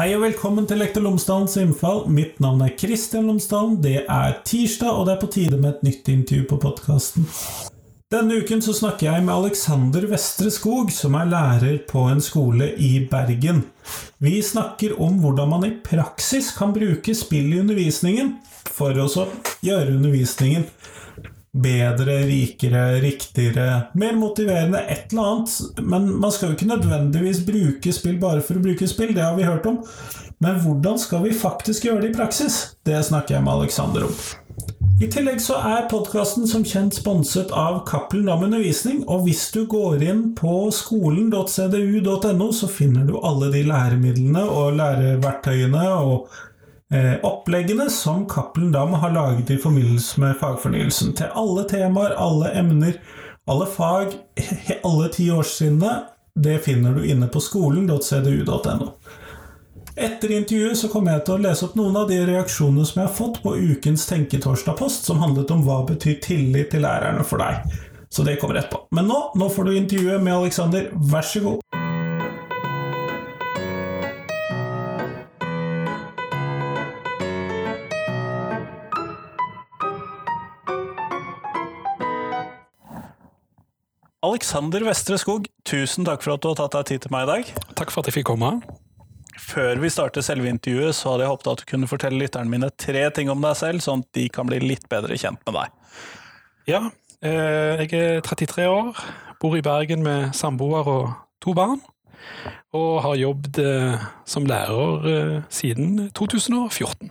Hei og velkommen til Lektor Lomsdalens innfall. Mitt navn er Kristian Lomsdalen. Det er tirsdag, og det er på tide med et nytt intervju på podkasten. Denne uken så snakker jeg med Alexander Vestre Skog, som er lærer på en skole i Bergen. Vi snakker om hvordan man i praksis kan bruke spill i undervisningen for å gjøre undervisningen bedre, rikere, riktigere, mer motiverende, et eller annet. Men man skal jo ikke nødvendigvis bruke spill bare for å bruke spill, det har vi hørt om. Men hvordan skal vi faktisk gjøre det i praksis? Det snakker jeg med Alexander om. I tillegg så er podkasten som kjent sponset av Cappelen Dam Undervisning, og hvis du går inn på skolen.cdu.no, så finner du alle de læremidlene og læreverktøyene og oppleggene som Cappelen Dam har laget i forbindelse med fagfornyelsen. Til alle temaer, alle emner, alle fag, alle ti årstrinnene. Det finner du inne på skolen.cdu.no. Etter intervjuet så kommer jeg til å lese opp noen av de reaksjonene som jeg har fått på ukens Tenketorsdag-post, som handlet om hva betyr tillit til lærerne for deg. Så det kommer etterpå. Men nå, nå får du intervjuet med Alexander. Vær så god. Alexander Vestre Skog, tusen takk for at du har tatt deg tid til meg i dag. Takk for at jeg fikk komme. Før vi starter selve intervjuet, så hadde jeg håpet at du kunne fortelle lytterne mine tre ting om deg selv, sånn at de kan bli litt bedre kjent med deg. Ja, eh, jeg er 33 år, bor i Bergen med samboer og to barn. Og har jobbet eh, som lærer eh, siden 2014.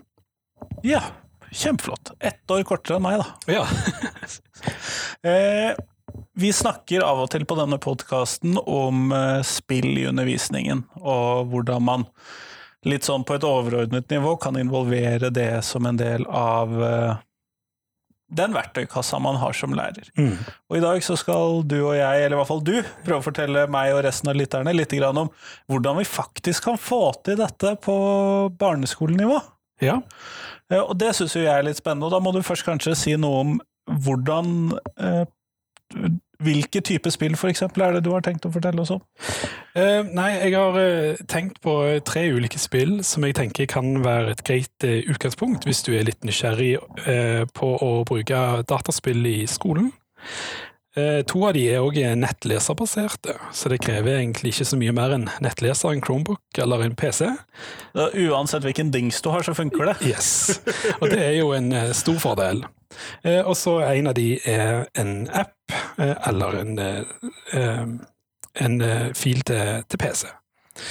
Ja, kjempeflott. Ett år kortere enn meg, da. Ja. eh, vi snakker av og til på denne podkasten om uh, spill i undervisningen, og hvordan man litt sånn på et overordnet nivå kan involvere det som en del av uh, den verktøykassa man har som lærer. Mm. Og i dag så skal du og jeg, eller i hvert fall du, prøve å fortelle meg og resten av lytterne litt om hvordan vi faktisk kan få til dette på barneskolenivå. Ja. Uh, og det syns jo jeg er litt spennende, og da må du først kanskje si noe om hvordan hvilke type spill for eksempel, er det du har tenkt å fortelle oss om? Uh, nei, jeg har uh, tenkt på tre ulike spill som jeg tenker kan være et greit uh, utgangspunkt hvis du er litt nysgjerrig på å bruke dataspill i skolen. To av de er òg nettleserbaserte, så det krever egentlig ikke så mye mer enn nettleser, en Chromebook eller en PC. uansett hvilken dings du har, så funker det. Yes, og det er jo en stor fordel. Og så en av de er en app Eh, eller en, eh, eh, en fil til, til PC.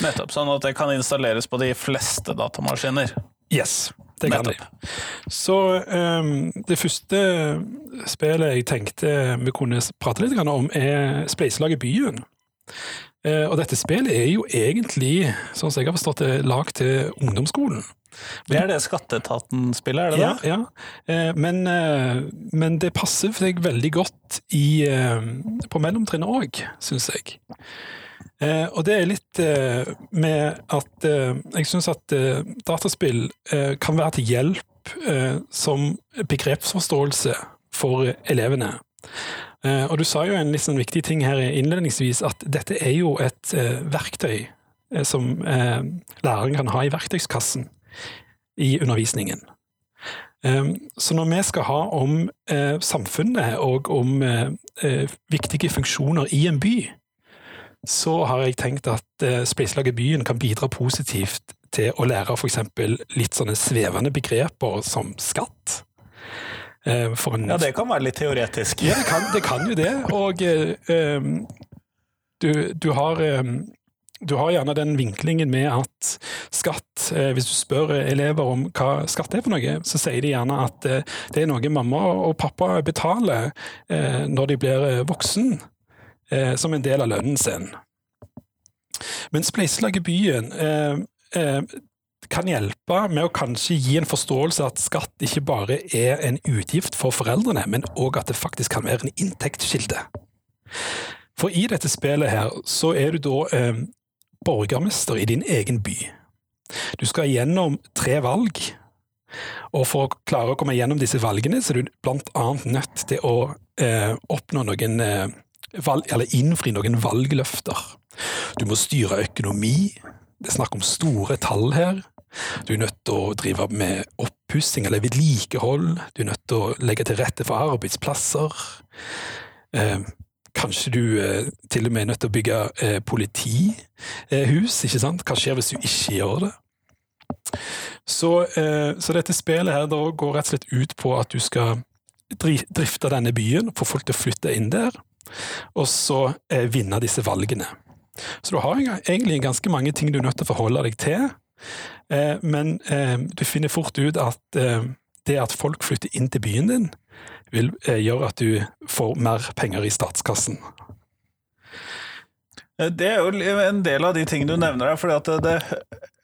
Nettopp, sånn at det kan installeres på de fleste datamaskiner? Yes, det kan Nettopp. de. Så um, det første spillet jeg tenkte vi kunne prate litt om, er Spleiselaget Byen. Uh, og dette spillet er jo egentlig, sånn som jeg har forstått det, lagd til ungdomsskolen. Det er det skatteetaten spiller, er det ja, det? Ja, eh, men, eh, men, det passer for deg veldig godt i, eh, på mellomtrinnet òg, syns jeg. Og det er litt med at jeg syns at dataspill kan være til hjelp som begrepsforståelse for elevene. Og du sa jo en litt sånn viktig ting her innledningsvis, at dette er jo et verktøy som læreren kan ha i verktøyskassen i undervisningen. Ehm, så når vi skal ha om eh, samfunnet og om eh, eh, viktige funksjoner i en by, så har jeg tenkt at Spleiselaget Byen kan bidra positivt til å lære f.eks. litt sånne svevende begreper som skatt. En, ja, det kan være litt teoretisk. Ja, det kan, det kan jo det. Og um, du, du, har um, du har gjerne den vinklingen med at skatt eh, Hvis du spør elever om hva skatt er for noe, så sier de gjerne at eh, det er noe mamma og pappa betaler eh, når de blir voksen, som en del av lønnen sin. Men Spleiselaget Byen kan hjelpe med å kanskje gi en forståelse at skatt ikke bare er en utgift for foreldrene, men òg at det faktisk kan være en inntektskilde. For i dette spillet her, så er du da borgermester i din egen by. Du skal gjennom tre valg, og for å klare å komme gjennom disse valgene, så er du blant annet nødt til å eh, oppnå noen eh, valg, eller innfri noen valgløfter. Du må styre økonomi, det er snakk om store tall her. Du er nødt til å drive med oppussing eller vedlikehold. Du er nødt til å legge til rette for arbeidsplasser. Eh, kanskje du eh, til og med er nødt til å bygge eh, politihus, ikke sant? Hva skjer hvis du ikke gjør det? Så, eh, så dette spillet her går rett og slett ut på at du skal drifte denne byen, få folk til å flytte inn der, og så eh, vinne disse valgene. Så du har egentlig ganske mange ting du er nødt til å forholde deg til, eh, men eh, du finner fort ut at eh, det at folk flytter inn til byen din, vil eh, gjøre at du får mer penger i statskassen. Det er jo en del av de tingene du nevner her, for det, det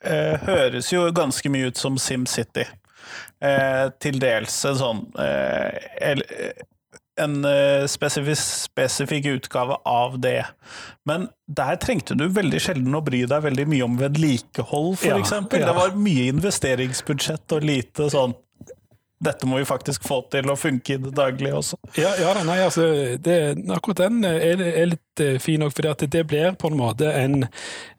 eh, høres jo ganske mye ut som SimCity. Eh, til dels en sånn eh, en spesifik, spesifikk utgave av det. Men der trengte du veldig sjelden å bry deg veldig mye om vedlikehold, f.eks. Ja, ja. Det var mye investeringsbudsjett og lite sånn dette må vi faktisk få til å funke i det daglige også. Ja, ja nei, altså, det, akkurat den er, er litt uh, fin òg, for det blir på en måte en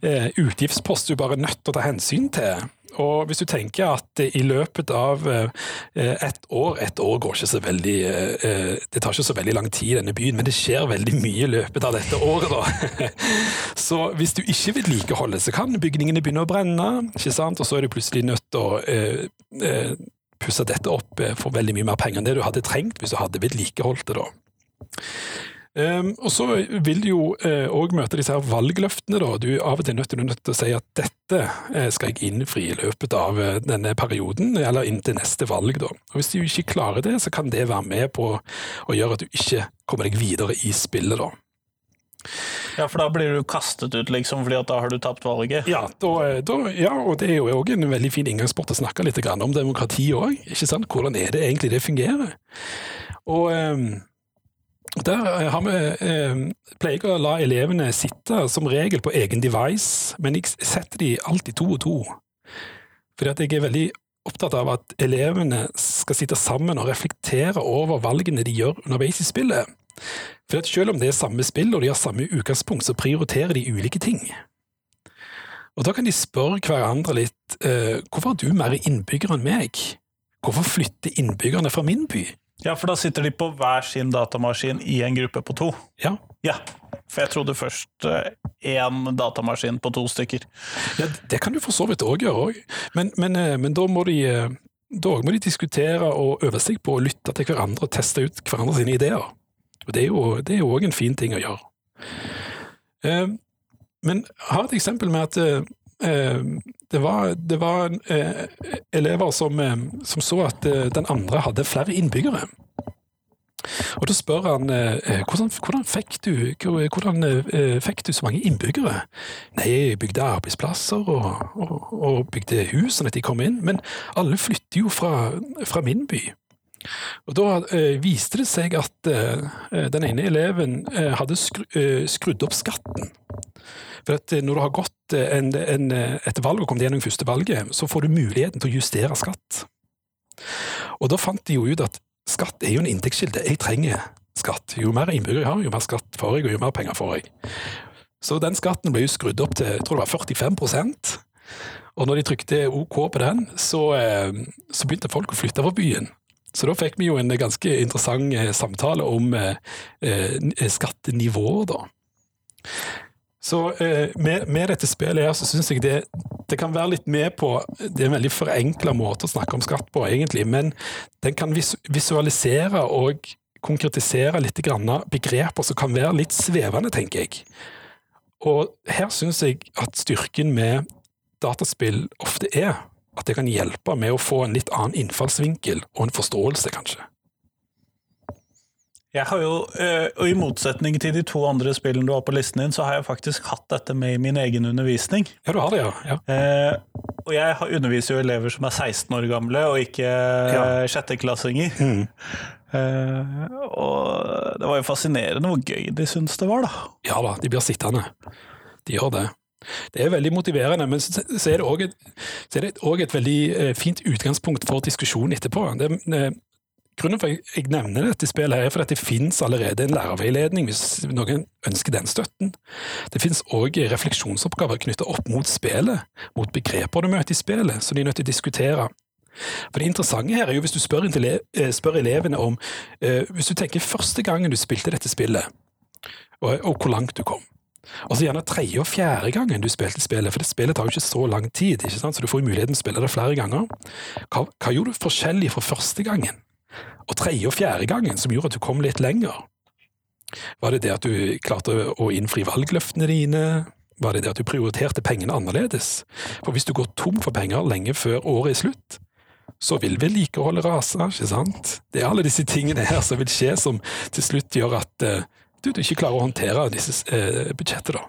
eh, utgiftspost du bare er nødt til å ta hensyn til. Og hvis du tenker at i løpet av uh, ett år Ett år går ikke så veldig Det tar ikke så veldig lang tid i denne byen, men det skjer veldig mye i løpet av dette året, da. så hvis du ikke vedlikeholder, så kan bygningene begynne å brenne, ikke sant? og så er du plutselig nødt til å pusse dette opp eh, for veldig mye mer penger enn det du hadde trengt hvis du hadde vedlikeholdt det. da. Um, og så vil du jo òg uh, møte disse her valgløftene. da. Du er av og til nødt til, nødt til å si at dette uh, skal jeg innfri i løpet av uh, denne perioden, eller inntil neste valg. da. Og Hvis du ikke klarer det, så kan det være med på å gjøre at du ikke kommer deg videre i spillet. da. Ja, for da blir du kastet ut, liksom, fordi da har du tapt valget? Ja, da, da, ja og det er jo òg en veldig fin inngangsport å snakke litt om demokrati òg. Hvordan er det egentlig det fungerer? Og um, der har vi um, pleier å la elevene sitte som regel på egen device, men jeg setter de alltid to og to. Fordi at jeg er veldig opptatt av at elevene skal sitte sammen og reflektere over valgene de gjør underveis i spillet. For at selv om det er samme spill og de har samme utgangspunkt, så prioriterer de ulike ting. Og da kan de spørre hverandre litt eh, hvorfor har du mer innbyggere enn meg? Hvorfor flytter innbyggerne fra min by? Ja, for da sitter de på hver sin datamaskin i en gruppe på to. Ja. ja. For jeg trodde først én eh, datamaskin på to stykker. Ja, Det kan du for så vidt òg gjøre, også. Men, men, eh, men, da må de eh, da må de diskutere og øve seg på å lytte til hverandre og teste ut hverandres ideer. Og Det er jo òg en fin ting å gjøre. Eh, men jeg har et eksempel med at eh, det var, det var eh, elever som, eh, som, så at eh, den andre hadde flere innbyggere. Og Da spør han eh, hvordan, hvordan, fikk du, hvordan fikk du så mange innbyggere? Nei, jeg bygde arbeidsplasser og, og, og bygde hus sånn at de kom inn, men alle flytter jo fra, fra min by. Og Da eh, viste det seg at eh, den ene eleven eh, hadde skru, eh, skrudd opp skatten. For at eh, Når du har gått eh, en, en, et valg og kommet gjennom første valget, så får du muligheten til å justere skatt. Og Da fant de jo ut at skatt er jo en inntektskilde. Jeg trenger skatt. Jo mer innbyggere jeg har, jo mer skatt får jeg, og jo mer penger får jeg. Så den skatten ble jo skrudd opp til jeg tror det var 45% og når de trykte OK på den, så, så begynte folk å flytte fra byen. Så da fikk vi jo en ganske interessant eh, samtale om eh, eh skattenivået, da. Så med, med, dette spillet her, så syns jeg det, det, kan være litt med på Det er en veldig forenkla måte å snakke om skatt på, egentlig, men den kan visualisere og konkretisere litt begreper som kan være litt svevende, tenker jeg. Og her syns jeg at styrken med dataspill ofte er at det kan hjelpe med å få en litt annen innfallsvinkel og en forståelse, kanskje. Jeg har jo, eh, og I motsetning til de to andre spillene du har på listen din, så har jeg faktisk hatt dette med i min egen undervisning. Ja, du har det, ja. ja. Eh, og jeg underviser jo elever som er 16 år gamle, og ikke ja. sjetteklassinger. Mm. Eh, og det var jo fascinerende hvor gøy de syns det var, da. Ja da, de blir sittende. De gjør det. Det er veldig motiverende, men så er det òg et, et, veldig eh, fint utgangspunkt for diskusjon etterpå. Det, eh, Grunnen for at jeg nevner dette spillet, her er fordi det finnes allerede en lærerveiledning hvis noen ønsker den støtten. Det finnes òg refleksjonsoppgaver knyttet opp mot spillet, mot begreper du møter i spillet, som de er nødt til å diskutere. For Det interessante her er jo hvis du spør, eh, spør elevene om Hvis du tenker første gangen du spilte dette spillet, og, og hvor langt du kom. Altså Gjerne tredje og fjerde gangen du spilte spillet, for det spillet tar jo ikke så lang tid, ikke sant? så du får muligheten til å spille det flere ganger. Hva, hva gjorde du forskjellig fra første gangen og tredje og fjerde gangen som gjorde at du kom litt lenger? Var det det at du klarte å innfri valgløftene dine? Var det det at du prioriterte pengene annerledes? For hvis du går tom for penger lenge før året er slutt, så vil vedlikeholdet rase, ikke sant? Det er alle disse tingene her som vil skje, som til slutt gjør at du, ikke klarer å håndtere disse eh, budsjettet, da.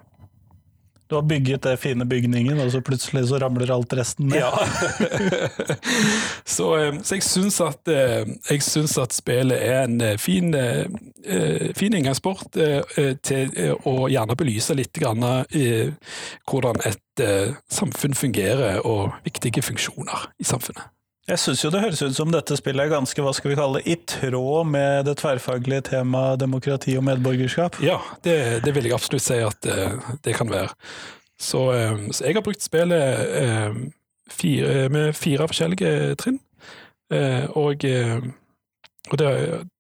Du har bygget det fine bygningen, og så plutselig så ramler alt resten ned. Ja. så, uh, så, jeg syns at, jeg syns at spillet er en fin, fin inngangsport til å gjerne belyse litt hvordan et samfunn fungerer, og viktige funksjoner i samfunnet. Jeg syns jo det høres ut som dette spillet er ganske hva skal vi kalle, det, i tråd med det tverrfaglige temaet demokrati og medborgerskap. Ja, det, det vil jeg absolutt si at uh, det kan være. Så, uh, så, jeg har brukt spillet uh, fire, med fire forskjellige trinn. og, og det,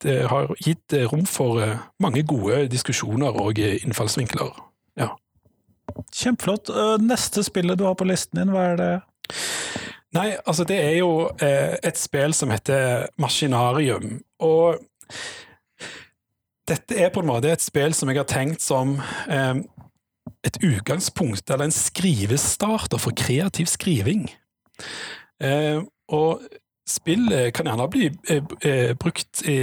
det, har gitt rom for mange gode diskusjoner og innfallsvinkler. Ja. Kjempeflott. Neste spillet du har på listen din, hva er det? Nei, altså det er jo eh, et spill som heter Maskinarium. Og dette er på en måte et spill som jeg har tenkt som eh, et utgangspunkt, eller en skrivestarter for kreativ skriving. Eh, og spill kan gjerne bli eh, eh, brukt i,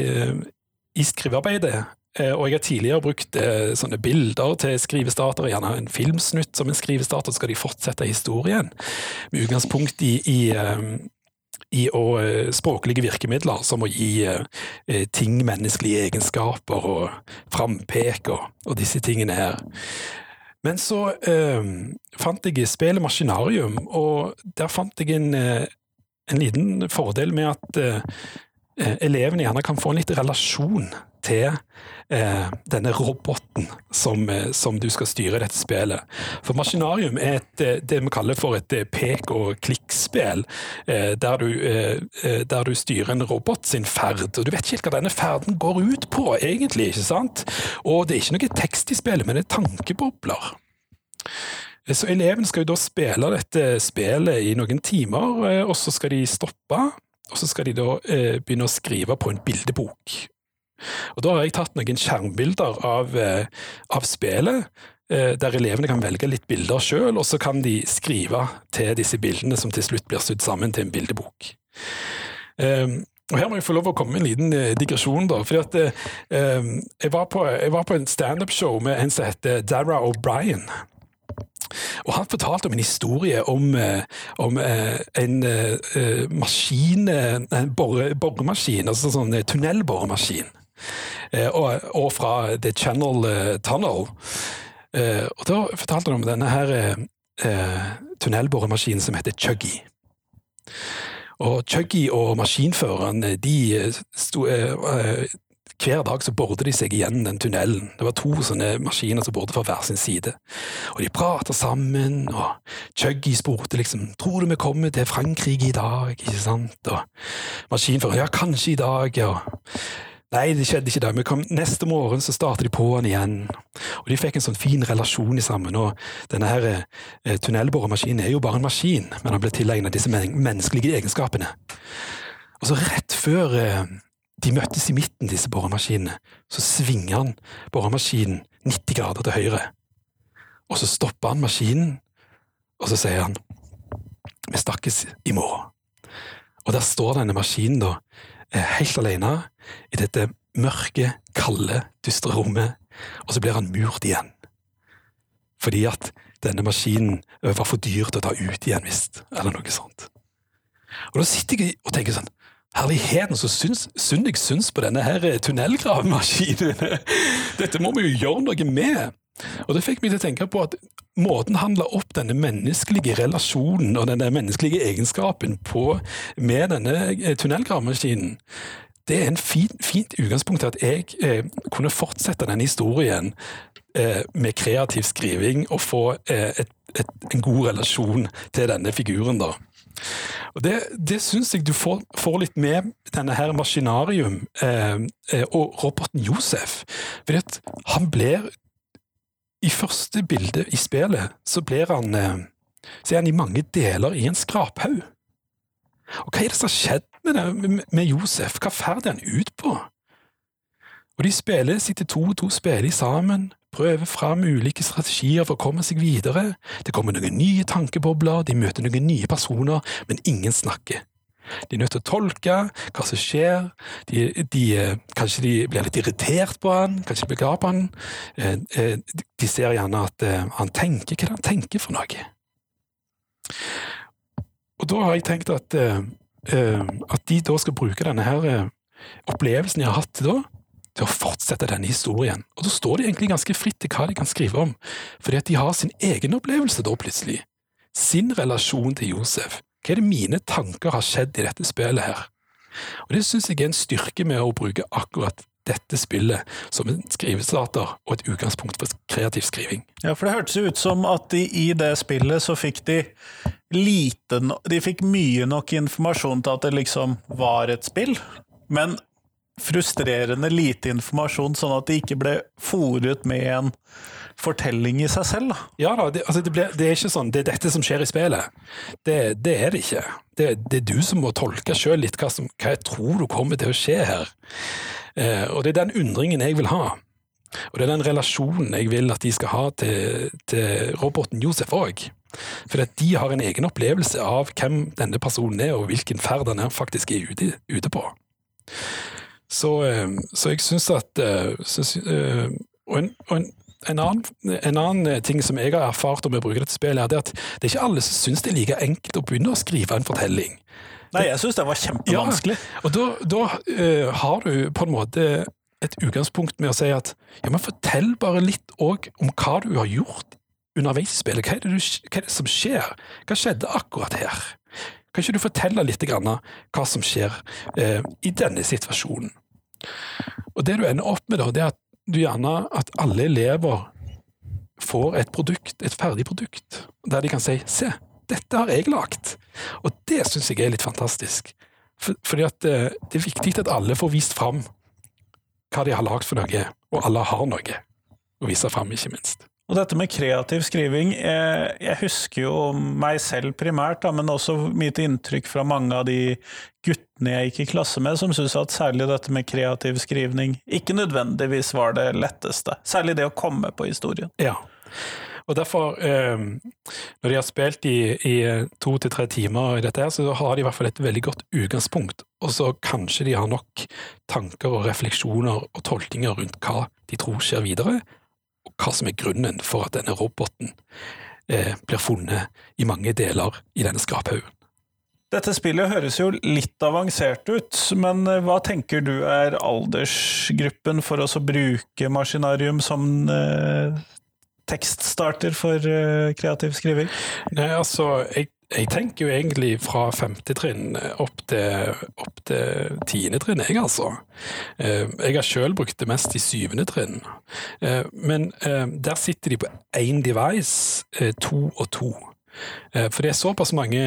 i skrivearbeidet og jeg har tidligere brukt eh, sånne bilder til skrivestarter, gjerne en filmsnutt som en skrivestarter, så skal de fortsette historien. Med utgangspunkt i, i, eh, i å, språklige virkemidler, som å gi ting menneskelige egenskaper og frampek og, og disse tingene her. Men så eh, fant jeg spillet Maskinarium, og der fant jeg en, en liten fordel med at eh, elevene gjerne kan få en litt relasjon til eh, denne roboten som, eh, som, du skal styre dette spillet. For Maskinarium er et, eh, det vi kaller for et eh, pek- og klikkspill, eh, der, eh, der du styrer en robot sin ferd. og Du vet ikke helt hva denne ferden går ut på, egentlig. ikke sant? Og det er ikke noe tekst i spillet, men det er tankebobler. Så Elevene skal jo da spille dette spillet i noen timer, og så skal de stoppe. Og så skal de da begynne å skrive på en bildebok. Og Da har jeg tatt noen skjermbilder av, eh, av spillet, eh, der elevene kan velge litt bilder sjøl, og så kan de skrive til disse bildene, som til slutt blir sydd sammen til en bildebok. Um, og Her må jeg få lov å komme med en liten uh, digresjon. da, fordi at uh, jeg, var på, jeg var på en standup-show med en som heter Dara O'Brien. Og Han fortalte om en historie om, om en maskin, en boremaskin, altså sånn tunnelboremaskin. Eh, og, og, fra The Channel eh, Tunnel. Eh, og Da fortalte han om denne her tunnelboremaskinen som heter Chuggy. Og Chuggy og maskinføreren de sto, hver dag så borde de seg igjen den tunnelen. Det var to sånne maskiner som borde fra hver sin side. Og de prater sammen, og Chuggy spurte liksom tror du vi kommer til Frankrike i dag, ikke sant? Og maskinføreren ja, kanskje i dag, ja. Nei, det skjedde ikke da. Men kom, neste morgen så startet de på han igjen. Og de fikk en sånn fin relasjon sammen. Og denne her eh, tunnelboremaskinen er jo bare en maskin, men han ble tilegnet disse men menneskelige egenskapene. Og så rett før eh, de møttes i midten, disse boremaskinene, så svinger han boremaskinen 90 grader til høyre. Og så stopper han maskinen, og så sier han vi snakkes i morgen. Og der står denne maskinen da, helt alene i dette mørke, kalde, dystre rommet, og så blir han murt igjen. Fordi at denne maskinen var for dyr til å ta ut igjen, visst, eller noe sånt. Og da sitter jeg og tenker sånn Herligheten, så syns, synd jeg syns på denne her tunnelgravemaskinen! Dette må vi jo gjøre noe med! Og Det fikk meg til å tenke på at måten han la opp denne menneskelige relasjonen og denne menneskelige egenskapen på med denne tunnelgravemaskinen, det er en fint, fint utgangspunkt til at jeg eh, kunne fortsette denne historien eh, med kreativ skriving og få eh, et, et, en god relasjon til denne figuren. da. Og Det, det syns jeg du får, får, litt med denne her Maskinarium eh, eh, og roboten Josef. Fordi at han blir I første bilde i spillet så blir han eh, så er han i mange deler i en skraphaug. Og hva er det som har skjedd med, det, med Josef? Hva ferder han ut på? Og de spiller, sitter to og to spiller sammen, prøver fram ulike strategier for å komme seg videre. Det kommer noen nye tankebobler, de møter noen nye personer, men ingen snakker. De er nødt til å tolke hva som skjer. De, de, kanskje de blir litt irritert på han, kanskje de blir glad på han. Eh, eh, de ser gjerne at eh, han tenker hva han tenker for noe. Og da har jeg tenkt at, at de da skal bruke denne her opplevelsen de har hatt da, til å fortsette denne historien. Og da står de egentlig ganske fritt til hva de kan skrive om, fordi at de har sin egen opplevelse da plutselig. Sin relasjon til Josef. Hva er det mine tanker har skjedd i dette spillet her? Og Det syns jeg er en styrke med å bruke akkurat dette spillet som en skrivestarter og et utgangspunkt for kreativ skriving. Ja, for det hørtes ut som at de, i det spillet så fikk de lite De fikk mye nok informasjon til at det liksom var et spill, men frustrerende lite informasjon, sånn at det ikke ble fòret med en fortelling i seg selv. Da. Ja da, det, altså det, ble, det, er ikke sånn det er dette som skjer i spillet. Det, det er det ikke. Det, er du som må tolke sjøl litt hva, som, hva jeg tror du kommer til å skje her. Eh, og det er den undringen jeg vil ha. Og det er den relasjonen jeg vil at de skal ha til, til roboten Josef òg. For at de har en egen opplevelse av hvem denne personen er, og hvilken ferd han faktisk er ute, ute på. Så, eh, så jeg syns at eh, synes, eh, Og, en, og en, en, annen, en, annen, ting som jeg har erfart om å bruke dette spillet, er at det er ikke alle som syns det er like enkelt å begynne å skrive en fortelling. Nei, jeg syns det var kjempevanskelig. Ja, og da, da uh, har du på en måte et utgangspunkt med å si at ja, men fortell bare litt òg om hva du har gjort underveis i spillet. Hva er, det, du, hva er det som skjer? Hva skjedde akkurat her? Kan ikke du fortelle litt grann hva som skjer eh, i denne situasjonen? Og Det du ender opp med, da, det er at du gjerne at alle elever får et produkt, et ferdig produkt, der de kan si 'se, dette har jeg lagd'. Og det syns jeg er litt fantastisk. For, fordi at det, det er viktig at alle får vist fram hva de har lagd for noe, og alle har noe å vise fram, ikke minst. Og dette med kreativ skriving, jeg, jeg husker jo meg selv primært, men også mitt inntrykk fra mange av de guttene jeg gikk i klasse med, som syntes at særlig dette med kreativ skrivning ikke nødvendigvis var det letteste. Særlig det å komme på historien. Ja, og derfor, eh, når de har spilt i, i to til tre timer i dette, her, så har de i hvert fall et veldig godt utgangspunkt. Og så kanskje de har nok tanker og refleksjoner og tolkninger rundt hva de tror skjer videre hva som er grunnen for at denne roboten eh, blir funnet i mange deler i denne skraphaugen. Dette spillet høres jo litt avansert ut, men eh, hva tenker du er aldersgruppen for oss å bruke Maskinarium som eh, tekststarter for eh, kreativ skriving? Nei, altså, jeg jeg tenker jo egentlig fra femte trinn opp til, opp til tiende trinn, jeg altså. Eh, jeg har sjøl brukt det mest i syvende trinn. Eh, men eh, der sitter de på én device, to og to. Eh, for det er såpass mange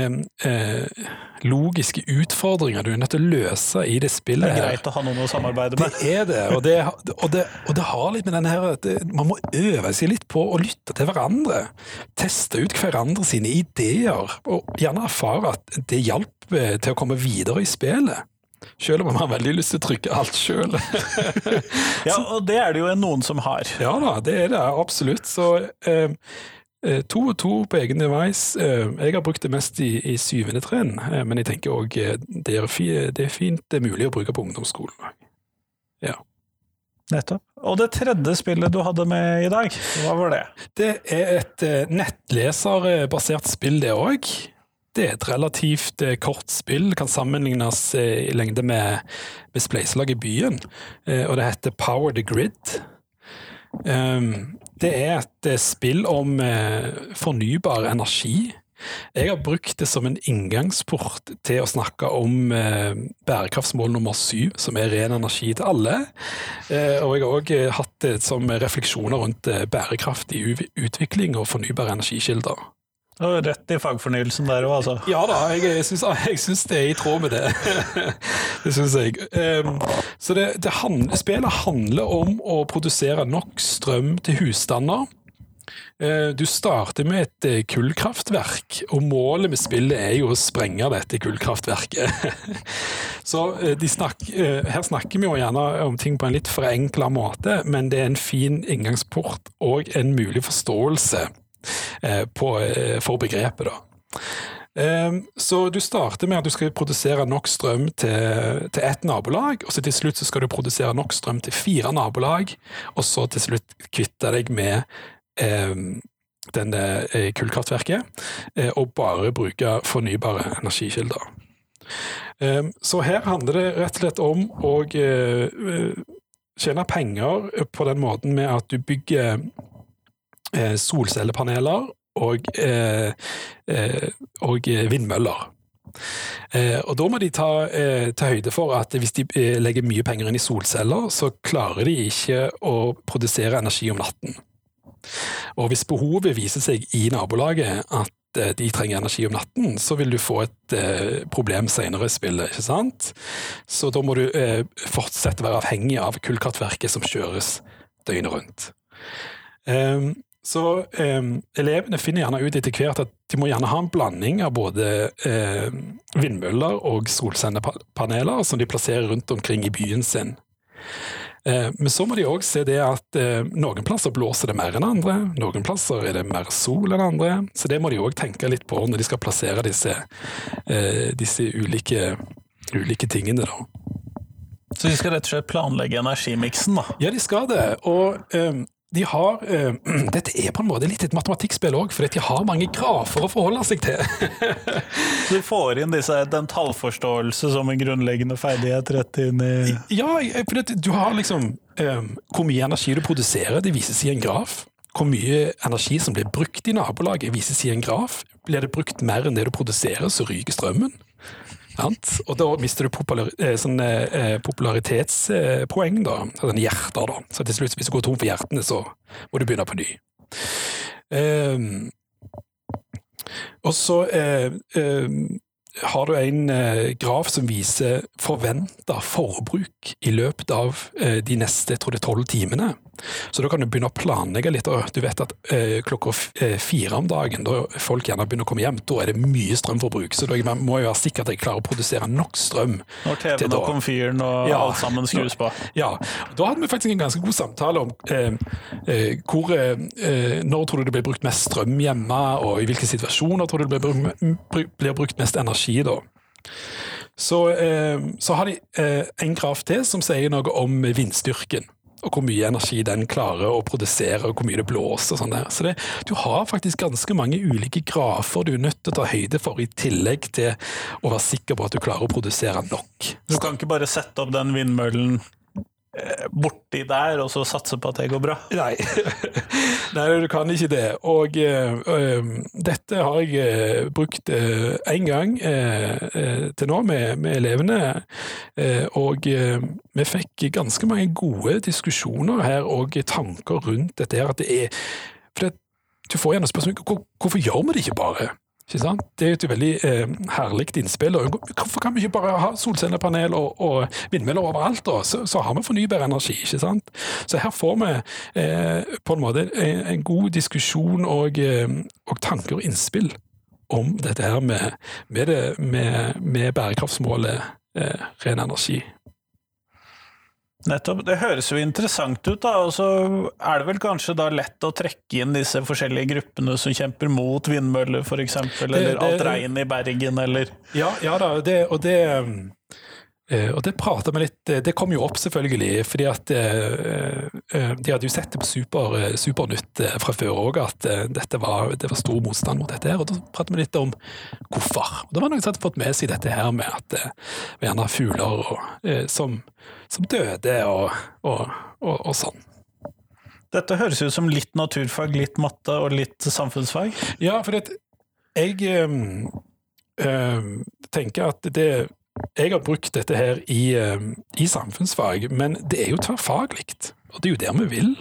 eh, logiske utfordringer du er nødt til å løse i det spillet. Det er greit å ha noen å samarbeide med. Det er det, og det, og det, og det har litt med denne her at man må øve seg litt på å lytte til hverandre. Teste ut hverandre sine ideer, og gjerne erfare at det hjalp eh, til å komme videre i spillet. Selv om man har veldig lyst til å trykke alt sjøl. ja, og det er det jo noen som har. Ja da, det er det absolutt. Så Eh, to og to på egen device. Eh, jeg har brukt det mest i, i syvende trinn, eh, men jeg tenker òg det, det, er fint det er mulig å bruke på ungdomsskolen. Ja. Nettopp. Og det tredje spillet du hadde med i dag, hva var det? Det er et nettleserbasert spill, det òg. Det er et relativt kort spill, kan sammenlignes i lengde med, med Spleiselag i byen. Og det heter Power the Grid. Um, det er et eh, spill om eh, fornybar energi. Jeg har brukt det som en inngangsport til å snakke om eh, bærekraftsmål nummer syv, som er ren energi til alle. Og jeg har òg hatt det som refleksjoner rundt bærekraftig utvikling og fornybare energikilder. Rett i fagfornyelsen der òg, altså. Ja da, jeg, jeg syns det er i tråd med det. det syns jeg. Um, så det, det handler, spillet handler om å produsere nok strøm til husstander. Uh, du starter med et uh, kullkraftverk, og målet med spillet er jo å sprenge dette kullkraftverket. så uh, snakk, her snakker vi jo gjerne om ting på en litt forenkla måte, men det er en fin inngangsport og en mulig forståelse Eh, på, eh, for begrepet. da. Ehm, så du starter med at du skal produsere nok strøm til, til ett nabolag, og så til slutt så skal du produsere nok strøm til fire nabolag, og så til slutt kvitte deg med eh, denne eh, kullkraftverket, eh, og bare bruke fornybare energikilder. Eh, så her handler det rett og slett om å tjene penger på den måten med at du bygger Eh, solcellepaneler og, eh, eh, og vindmøller. og Da må de ta, ta, høyde for at hvis de legger mye penger inn i solceller, så klarer de ikke å produsere energi om natten. Og Hvis behovet viser seg i nabolaget at de trenger energi om natten, så vil du få et problem senere i spillet. ikke sant? Så da må du fortsette å være avhengig av kullkraftverket som kjøres døgnet rundt. Så eh, elevene finner gjerne ut etter hvert at de må gjerne ha en blanding av både eh, vindmøller og solcellepaneler som de plasserer rundt omkring i byen sin. Eh, men så må de òg se det at eh, noen plasser blåser det mer enn andre, noen plasser er det mer sol enn andre. Så det må de òg tenke litt på når de skal plassere disse, eh, disse ulike, ulike tingene. da. Så de skal rett og slett planlegge energimiksen, da? Ja, de skal det. Og de har uh, Dette er på en måte litt et matematikkspill òg, for de har mange grafer å forholde seg til. du får inn disse, den tallforståelse som en grunnleggende ferdighet rett inn i Ja, for du har liksom um, Hvor mye energi du produserer, det vises i en graf. Hvor mye energi som blir brukt i nabolaget, vises i en graf. Blir det brukt mer enn det du produserer, så ryker strømmen. Og da mister du populari eh, sånn, eh, popularitetspoeng, da. Sånn hjerter, da. Så til slutt, hvis du går tom for hjertene, så må du begynne på ny. Um, og så uh, uh, har du en uh, graf som viser forventa forbruk i løpet av de neste jeg tror det er tolv timene. Så da kan du begynne å planlegge litt. og Du vet at eh, klokka eh, fire om dagen, da folk gjerne begynner å komme hjem, da er det mye strømforbruk. Så da må jeg være sikker at jeg klarer å produsere nok strøm. Når TV-en og komfyren og ja, alt sammen skrus på. Ja. Da hadde vi faktisk en ganske god samtale om eh, eh hvor, eh, når tror du det blir brukt mest strøm hjemme, og i hvilke situasjoner tror du det blir, blir brukt mest energi da. Så, eh, så har de en graf til som sier noe om vindstyrken og hvor mye energi den klarer å produsere, og hvor mye det blåser. og sånn der. Så det, Du har faktisk ganske mange ulike grafer du er nødt til å ta høyde for, i tillegg til å være sikker på at du klarer å produsere nok. Du kan ikke bare sette opp den vindmøllen borti der, og så satse på at det går bra? Nei, Nei du kan ikke det. Og uh, dette har jeg uh, brukt én uh, gang til nå med, med elevene. og vi fikk ganske mange gode diskusjoner her og tanker rundt dette her. At det er for det, Du får gjerne spørsmål hvor, hvorfor gjør vi det ikke bare? Ikke sant? Det er et veldig eh, herlig innspill. Hvorfor kan vi ikke bare ha solcellepanel og, og vindmøller overalt, da? Så, så, har vi fornybar energi. ikke sant? Så her får vi eh, på en måte en, en god diskusjon og, eh, og, tanker og innspill om dette her med, med, det, med, med bærekraftsmålet eh, ren energi. Nettopp. Det høres jo interessant ut, da. Og så er det vel kanskje da lett å trekke inn disse forskjellige gruppene som kjemper mot vindmøller, f.eks., eller det, alt regn i Bergen, eller Ja, ja da, det, og det og det prata vi litt Det kom jo opp, selvfølgelig, fordi at uh, de hadde jo sett det på super, Supernytt fra før òg, at dette var, det var stor motstand mot dette. her, og Da pratet vi litt om hvorfor. Og Da var noen som hadde fått med seg dette her med at var gjerne fugler og, som, som, døde og, og, og, sånn. Dette høres ut som litt naturfag, litt matte og litt samfunnsfag? Ja, for det, jeg øh, tenker at det Jeg har brukt dette her i, ehm, i samfunnsfag, men det er jo tverrfaglig. Og det er jo der vi vil.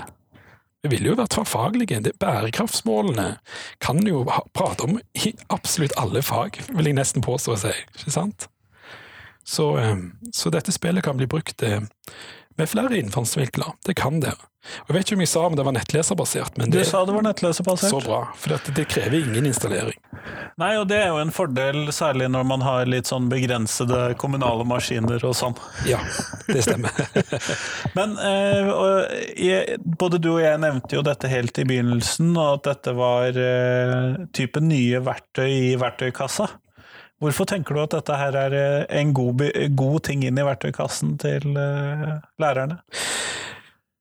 Vi vil jo være tverrfaglige. Det- Bærekraftsmålene kan jo prate om i absolutt alle fag, vil jeg nesten påstå å si. Ikke sant? Så, ehm, så dette spillet kan bli brukt eh, med flere innfallsvinkler. Det kan det. Og Jeg vet ikke om jeg sa om det var nettleserbasert, men Du sa det var nettleserbasert. så bra. For det, det krever ingen installering. Nei, og det er jo en fordel, særlig når man har litt sånn begrensede kommunale maskiner og sånn. Ja, det stemmer. Men eh, jeg, både du og jeg nevnte jo dette helt i begynnelsen, og at dette var eh, type nye verktøy i verktøykassa. Hvorfor tenker du at dette her er eh, en god, god ting inn i verktøykassen til uh, lærerne?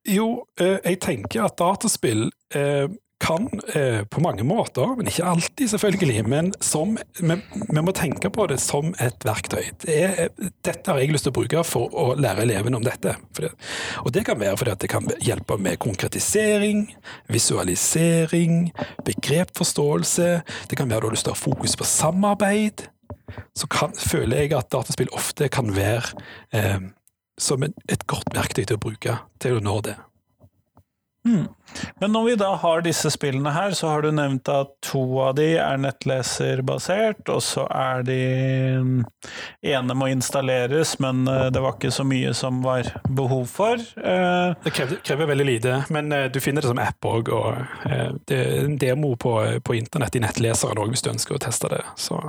Jo, eh, jeg tenker at dataspill eh, kan eh, på mange måter, men ikke alltid selvfølgelig, men som, vi, vi må tenke på det som et verktøy. Det er, dette har jeg lyst til å bruke for å lære elevene om dette. Det, og det kan være fordi at det kan hjelpe med konkretisering, visualisering, begrepforståelse. Det kan være du har lyst til å ha fokus på samarbeid. Så kan, føler jeg at dataspill ofte kan være eh, som en, et godt verktøy til å bruke til å nå det. Men når vi da har disse spillene her, så har du nevnt at to av de er nettleserbasert, og så er de mm, ene må installeres, men eh, det var ikke så mye som var behov for. Eh, Det krever, krever veldig lite, men eh, du finner det som app òg. Og det er en demo på, på internett i nettleseren òg, hvis du ønsker å teste det. Så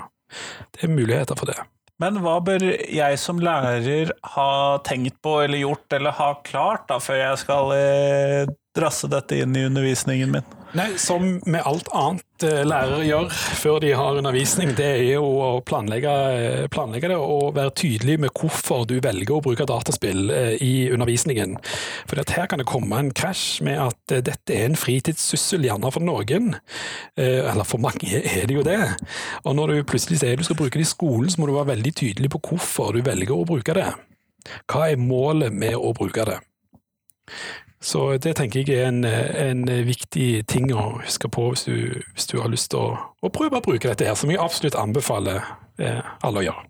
det er muligheter for det. Men hva bør jeg som lærer ha tenkt på eller gjort eller ha klart da, før jeg skal eh, drasse dette inn i undervisningen min? Nei, Som med alt annet eh, lærere gjør før de har undervisning, det er jo å planlegge, eh, planlegge det og være tydelig med hvorfor du velger å bruke dataspill eh, i undervisningen. For her kan det komme en krasj med at dette er en fritidssyssel, gjerne for noen. Eller for mange er det jo det. Og når du plutselig sier du skal bruke det i skolen, så må du være veldig tydelig på hvorfor du velger å bruke det. Hva er målet med å bruke det? Så det tenker jeg er en, en viktig ting å huske på hvis du, hvis du har lyst til å, å prøve å bruke dette her, som jeg absolutt anbefaler eh, alle å gjøre.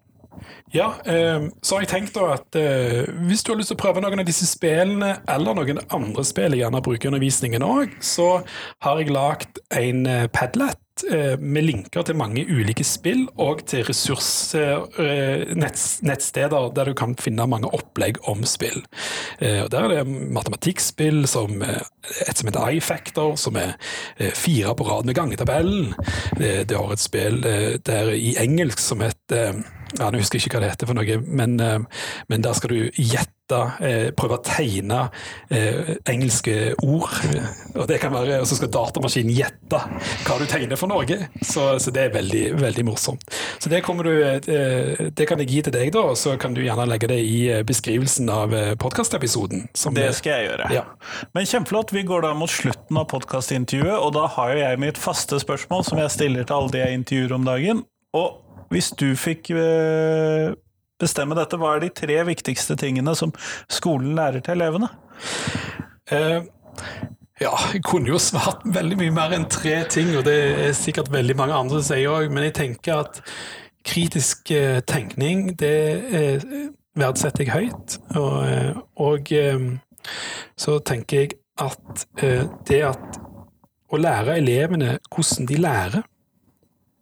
Ja, eh, så har jeg tenkt da at eh, hvis du har lyst til å prøve noen av disse spillene, eller noen andre spill jeg gjerne bruker i undervisningen òg, så har jeg lagd en eh, Padlet med linker til mange ulike spill og til ressursnettsteder der du kan finne mange opplegg om spill. Eh, og Der er det matematikkspill som eh, et som heter iFactor, som er eh, fire på rad med gangetabellen. Det, har et spill eh, der i engelsk som heter ja, Nå husker ikke hva det heter, for noe, men, eh, men der skal du gjette, eh, prøve å tegne eh, engelske ord. Og det kan være, og så skal datamaskinen gjette hva du tegner for noe. Så, så det er veldig, veldig morsomt. Så det, du, eh, det kan jeg gi til deg, da, og så kan du gjerne legge det i eh, beskrivelsen av podkastepisoden. Det skal jeg gjøre. Ja. Men kjempeflott. Vi går da mot slutten av podkastintervjuet, og da har jo jeg mitt faste spørsmål som jeg stiller til alle de jeg intervjuer om dagen. Og hvis du fikk eh, bestemme dette, hva er de tre viktigste tingene som skolen lærer til elevene? Uh, ja, jeg kunne jo svart veldig mye mer enn tre ting, og det er sikkert veldig mange andre som sier òg, men jeg tenker at kritisk uh, tenkning, det uh, verdsetter jeg høyt. Og, og så tenker jeg at det at å lære elevene hvordan de lærer,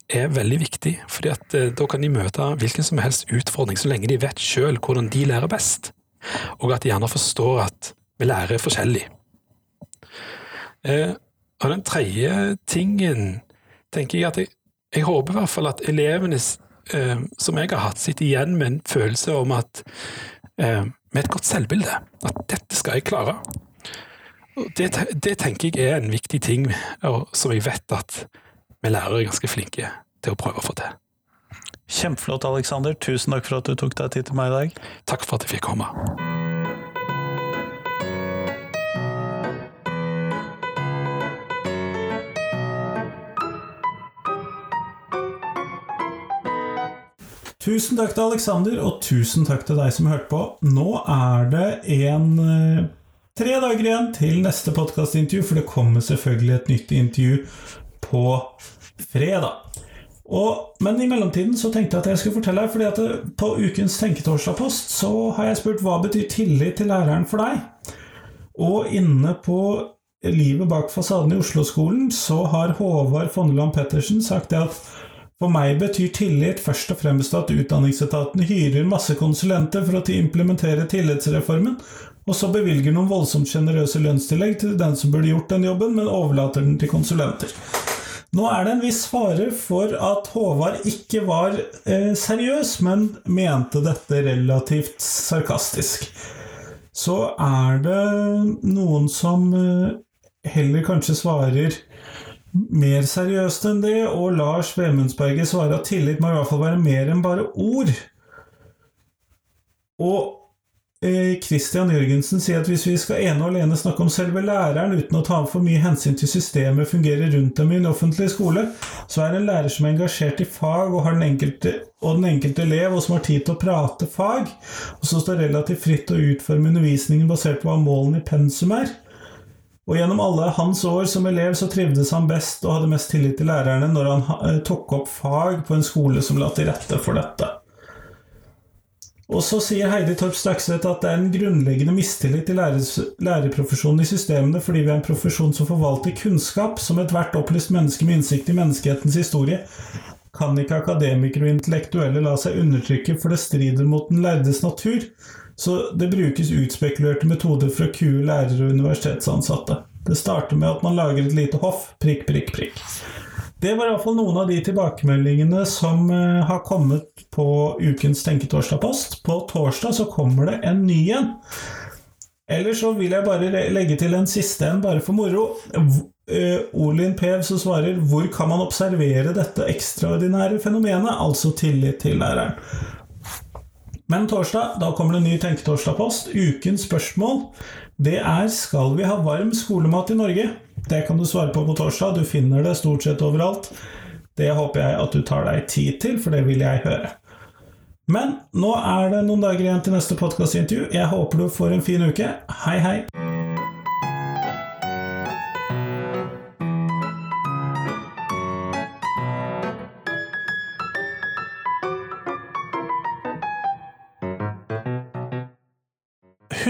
er veldig viktig, fordi at eh, da kan de møte hvilken som helst utfordring, så lenge de vet sjøl hvordan de lærer best, og at de gjerne forstår at vi lærer forskjellig. Eh, og den tredje tingen tenker jeg at jeg, jeg håper i hvert fall at elevene eh, som jeg har hatt, sitter igjen med en følelse om at med et godt selvbilde. At dette skal jeg klare. Det, det tenker jeg er en viktig ting, som jeg vet at vi lærere er ganske flinke til å prøve å få til. Kjempeflott, Aleksander. Tusen takk for at du tok deg tid til meg i dag. Takk for at jeg fikk komme. Tusen takk til Aleksander, og tusen takk til deg som hørte på. Nå er det en eh, tre dager igjen til neste podkastintervju, for det kommer selvfølgelig et nytt intervju på fredag. Og, men i mellomtiden så tenkte jeg at jeg skulle fortelle fordi at på ukens Tenketorsdag-post så har jeg spurt hva betyr tillit til læreren for deg? Og inne på Livet bak fasaden i Oslo-skolen så har Håvard Fonneland Pettersen sagt det at for meg betyr tillit først og fremst at Utdanningsetaten hyrer masse konsulenter for å implementere tillitsreformen, og så bevilger noen voldsomt sjenerøse lønnstillegg til den som burde gjort den jobben, men overlater den til konsulenter. Nå er det en viss fare for at Håvard ikke var eh, seriøs, men mente dette relativt sarkastisk. Så er det noen som eh, heller kanskje svarer mer seriøst enn det, og Lars Vemundsberget svarer at tillit må i hvert fall være mer enn bare ord. Og Eh, Christian Jørgensen sier at hvis vi skal ene og alene snakke om selve læreren uten å ta for mye hensyn til systemet fungerer rundt dem i en offentlig skole, så er en lærer som er engasjert i fag og, den enkelte, og den enkelte elev, og som har tid til å prate fag, og som står relativt fritt til å utforme undervisningen basert på hva målene i pensum er. Og gjennom alle hans år som elev så trivdes han best og hadde mest tillit til lærerne når han eh, tok opp fag på en skole som la til rette for dette. Og så sier Heidi Torp Stakset at det er en grunnleggende mistillit til lærerprofesjonen i systemene fordi vi er en profesjon som forvalter kunnskap, som ethvert opplyst menneske med innsikt i menneskehetens historie. Kan ikke akademikere og intellektuelle la seg undertrykke, for det strider mot den lærdes natur. Så det brukes utspekulerte metoder for å kue lærere og universitetsansatte. Det starter med at man lager et lite hoff, prikk, prikk, prikk. Det var iallfall noen av de tilbakemeldingene som eh, har kommet på ukens Tenketorsdag-post. På torsdag så kommer det en ny en. Eller så vil jeg bare legge til en siste en, bare for moro. Eh, Olin Pev som svarer 'Hvor kan man observere dette ekstraordinære fenomenet?' Altså tillit til læreren. Men torsdag, da kommer det en ny Tenketorsdag-post. Ukens spørsmål det er 'Skal vi ha varm skolemat i Norge?' Det kan du svare på på torsdag. Du finner det stort sett overalt. Det håper jeg at du tar deg tid til, for det vil jeg høre. Men nå er det noen dager igjen til neste podkastintervju. Jeg håper du får en fin uke. Hei, hei!